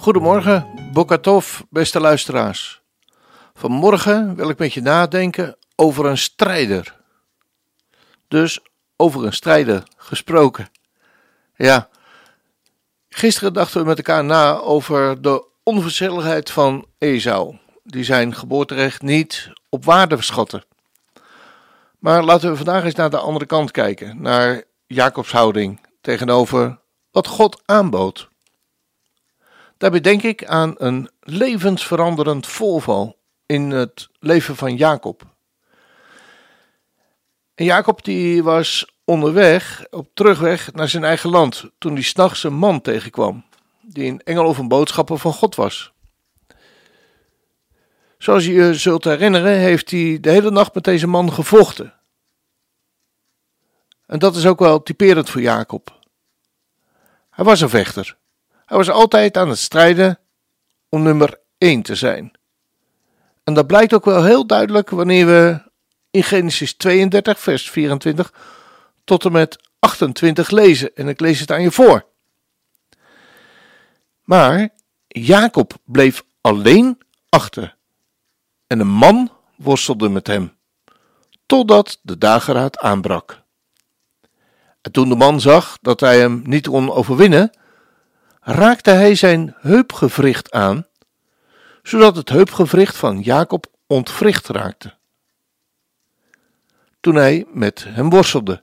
Goedemorgen, Bokatov, beste luisteraars. Vanmorgen wil ik met je nadenken over een strijder. Dus over een strijder gesproken. Ja, gisteren dachten we met elkaar na over de onverschilligheid van Esau, die zijn geboorterecht niet op waarde verschatte. Maar laten we vandaag eens naar de andere kant kijken, naar Jacobs houding tegenover wat God aanbood. Daarbij denk ik aan een levensveranderend voorval in het leven van Jacob. En Jacob die was onderweg, op terugweg naar zijn eigen land, toen hij s'nachts een man tegenkwam, die een engel of een boodschapper van God was. Zoals je je zult herinneren, heeft hij de hele nacht met deze man gevochten. En dat is ook wel typerend voor Jacob. Hij was een vechter. Hij was altijd aan het strijden om nummer 1 te zijn. En dat blijkt ook wel heel duidelijk wanneer we in Genesis 32, vers 24 tot en met 28 lezen. En ik lees het aan je voor. Maar Jacob bleef alleen achter. En een man worstelde met hem, totdat de dageraad aanbrak. En toen de man zag dat hij hem niet kon overwinnen, raakte hij zijn heupgewricht aan, zodat het heupgewricht van Jacob ontwricht raakte. Toen hij met hem worstelde.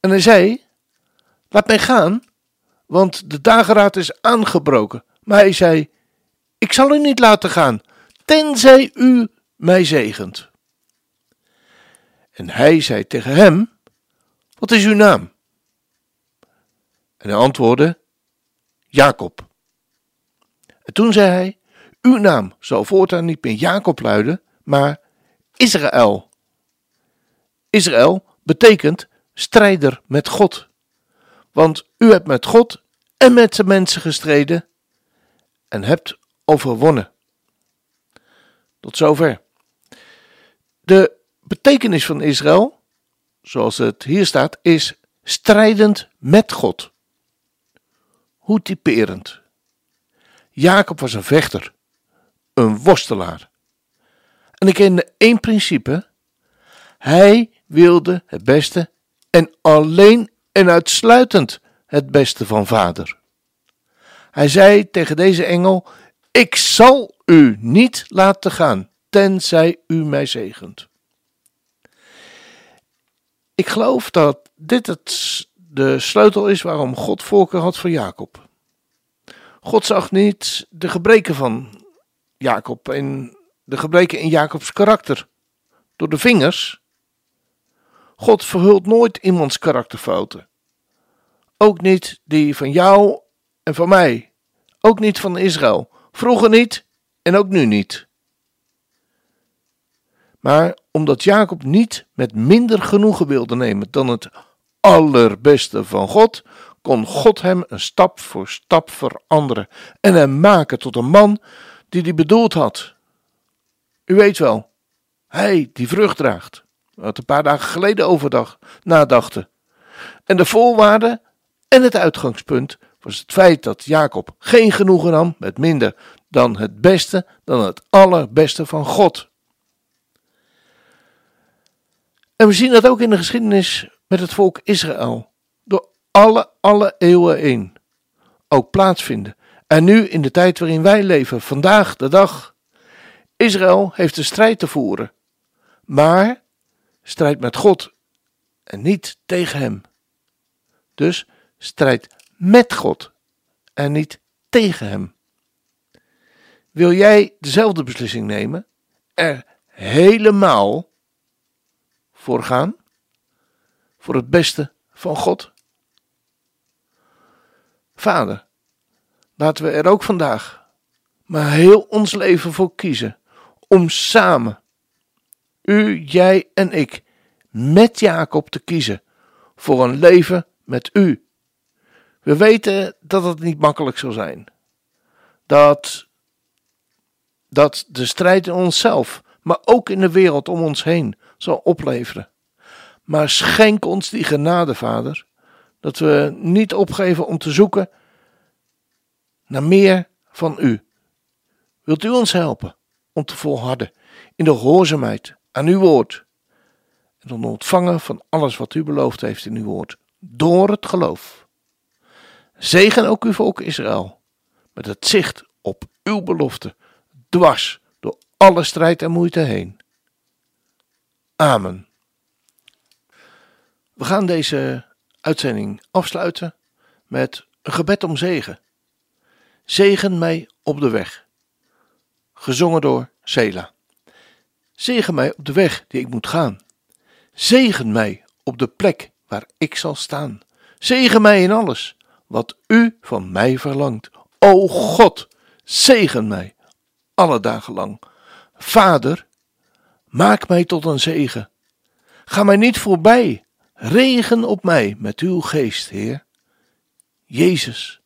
En hij zei: Laat mij gaan, want de dageraad is aangebroken. Maar hij zei: Ik zal u niet laten gaan, tenzij u mij zegent. En hij zei tegen hem: Wat is uw naam? En hij antwoordde: Jacob. En toen zei hij: Uw naam zal voortaan niet meer Jacob luiden, maar Israël. Israël betekent strijder met God. Want u hebt met God en met de mensen gestreden en hebt overwonnen. Tot zover. De betekenis van Israël, zoals het hier staat, is strijdend met God. Hoe typerend. Jacob was een vechter, een worstelaar. En ik kende één principe. Hij wilde het beste en alleen en uitsluitend het beste van vader. Hij zei tegen deze engel: Ik zal u niet laten gaan, tenzij u mij zegent. Ik geloof dat dit het, de sleutel is waarom God voorkeur had voor Jacob. God zag niet de gebreken van Jacob en de gebreken in Jacobs karakter door de vingers. God verhult nooit iemands karakterfouten. Ook niet die van jou en van mij. Ook niet van Israël. Vroeger niet en ook nu niet. Maar omdat Jacob niet met minder genoegen wilde nemen dan het allerbeste van God, kon God hem een stap voor stap veranderen en hem maken tot een man die hij bedoeld had. U weet wel, hij die vrucht draagt, het een paar dagen geleden overdag nadachten. En de voorwaarde en het uitgangspunt was het feit dat Jacob geen genoegen nam met minder dan het beste, dan het allerbeste van God. En we zien dat ook in de geschiedenis met het volk Israël. Door alle, alle eeuwen heen. Ook plaatsvinden. En nu in de tijd waarin wij leven, vandaag de dag. Israël heeft een strijd te voeren. Maar strijd met God en niet tegen hem. Dus strijd met God en niet tegen hem. Wil jij dezelfde beslissing nemen? Er helemaal voor gaan? Voor het beste van God? Vader, laten we er ook vandaag maar heel ons leven voor kiezen om samen, u, jij en ik, met Jacob te kiezen voor een leven met u. We weten dat het niet makkelijk zal zijn. Dat, dat de strijd in onszelf, maar ook in de wereld om ons heen, zal opleveren. Maar schenk ons die genade, Vader, dat we niet opgeven om te zoeken naar meer van U. Wilt U ons helpen om te volharden in de gehoorzaamheid aan Uw woord en dan ontvangen van alles wat U beloofd heeft in Uw woord, door het geloof. Zegen ook uw volk Israël, met het zicht op uw belofte, dwars door alle strijd en moeite heen. Amen. We gaan deze uitzending afsluiten met een gebed om zegen. Zegen mij op de weg. Gezongen door Sela. Zegen mij op de weg die ik moet gaan. Zegen mij op de plek waar ik zal staan. Zegen mij in alles wat u van mij verlangt. O God, zegen mij alle dagen lang. Vader, maak mij tot een zegen. Ga mij niet voorbij. Regen op mij met uw geest, Heer. Jezus,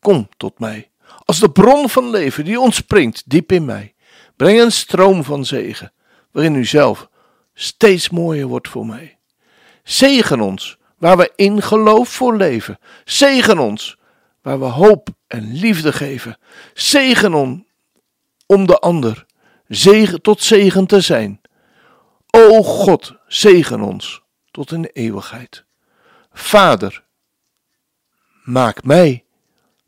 kom tot mij. Als de bron van leven die ontspringt diep in mij. Breng een stroom van zegen, waarin u zelf steeds mooier wordt voor mij. Zegen ons waar we in geloof voor leven. Zegen ons waar we hoop en liefde geven. Zegen om, om de ander zegen, tot zegen te zijn. O God, zegen ons tot in eeuwigheid. Vader, maak mij,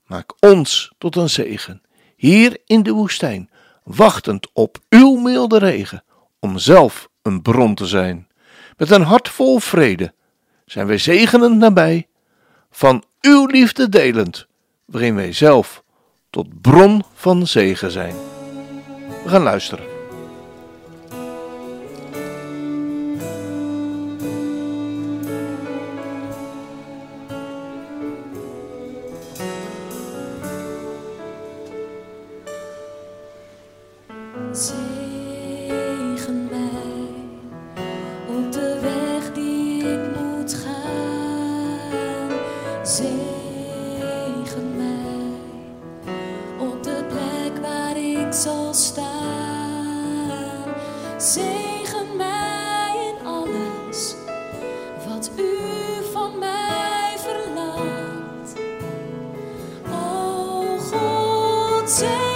maak ons tot een zegen, hier in de woestijn, wachtend op uw milde regen, om zelf een bron te zijn, met een hart vol vrede zijn wij zegenend nabij, van uw liefde delend, waarin wij zelf tot bron van zegen zijn. We gaan luisteren. Zegen mij op de plek waar ik zal staan. Zegen mij in alles wat u van mij verlangt. O God, zegen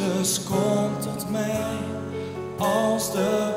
Jezus komt tot mij als de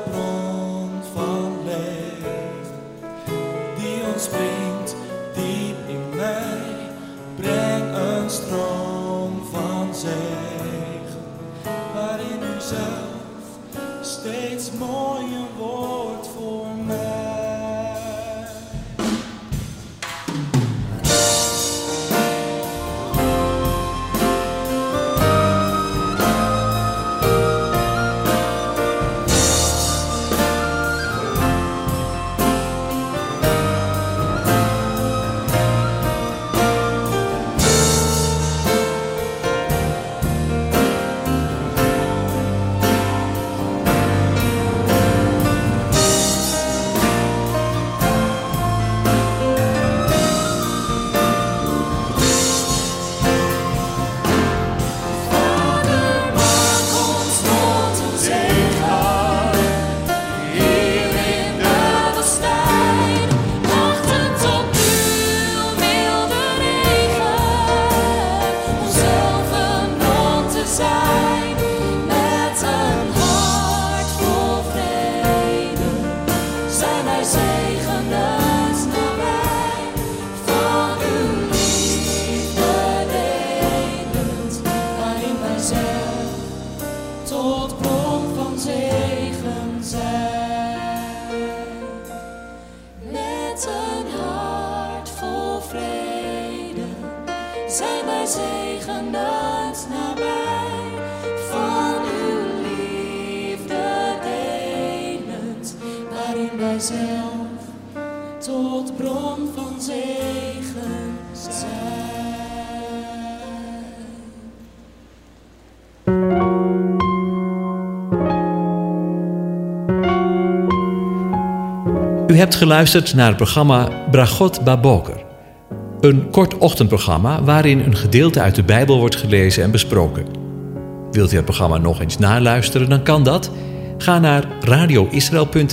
zijn wij zegenend nabij. Van uw liefde delend, waarin wij zelf tot bron van zegen zijn. U hebt geluisterd naar het programma Bragot Baboker. Een kort ochtendprogramma waarin een gedeelte uit de Bijbel wordt gelezen en besproken. Wilt u het programma nog eens naluisteren, dan kan dat. Ga naar radioisrael.nl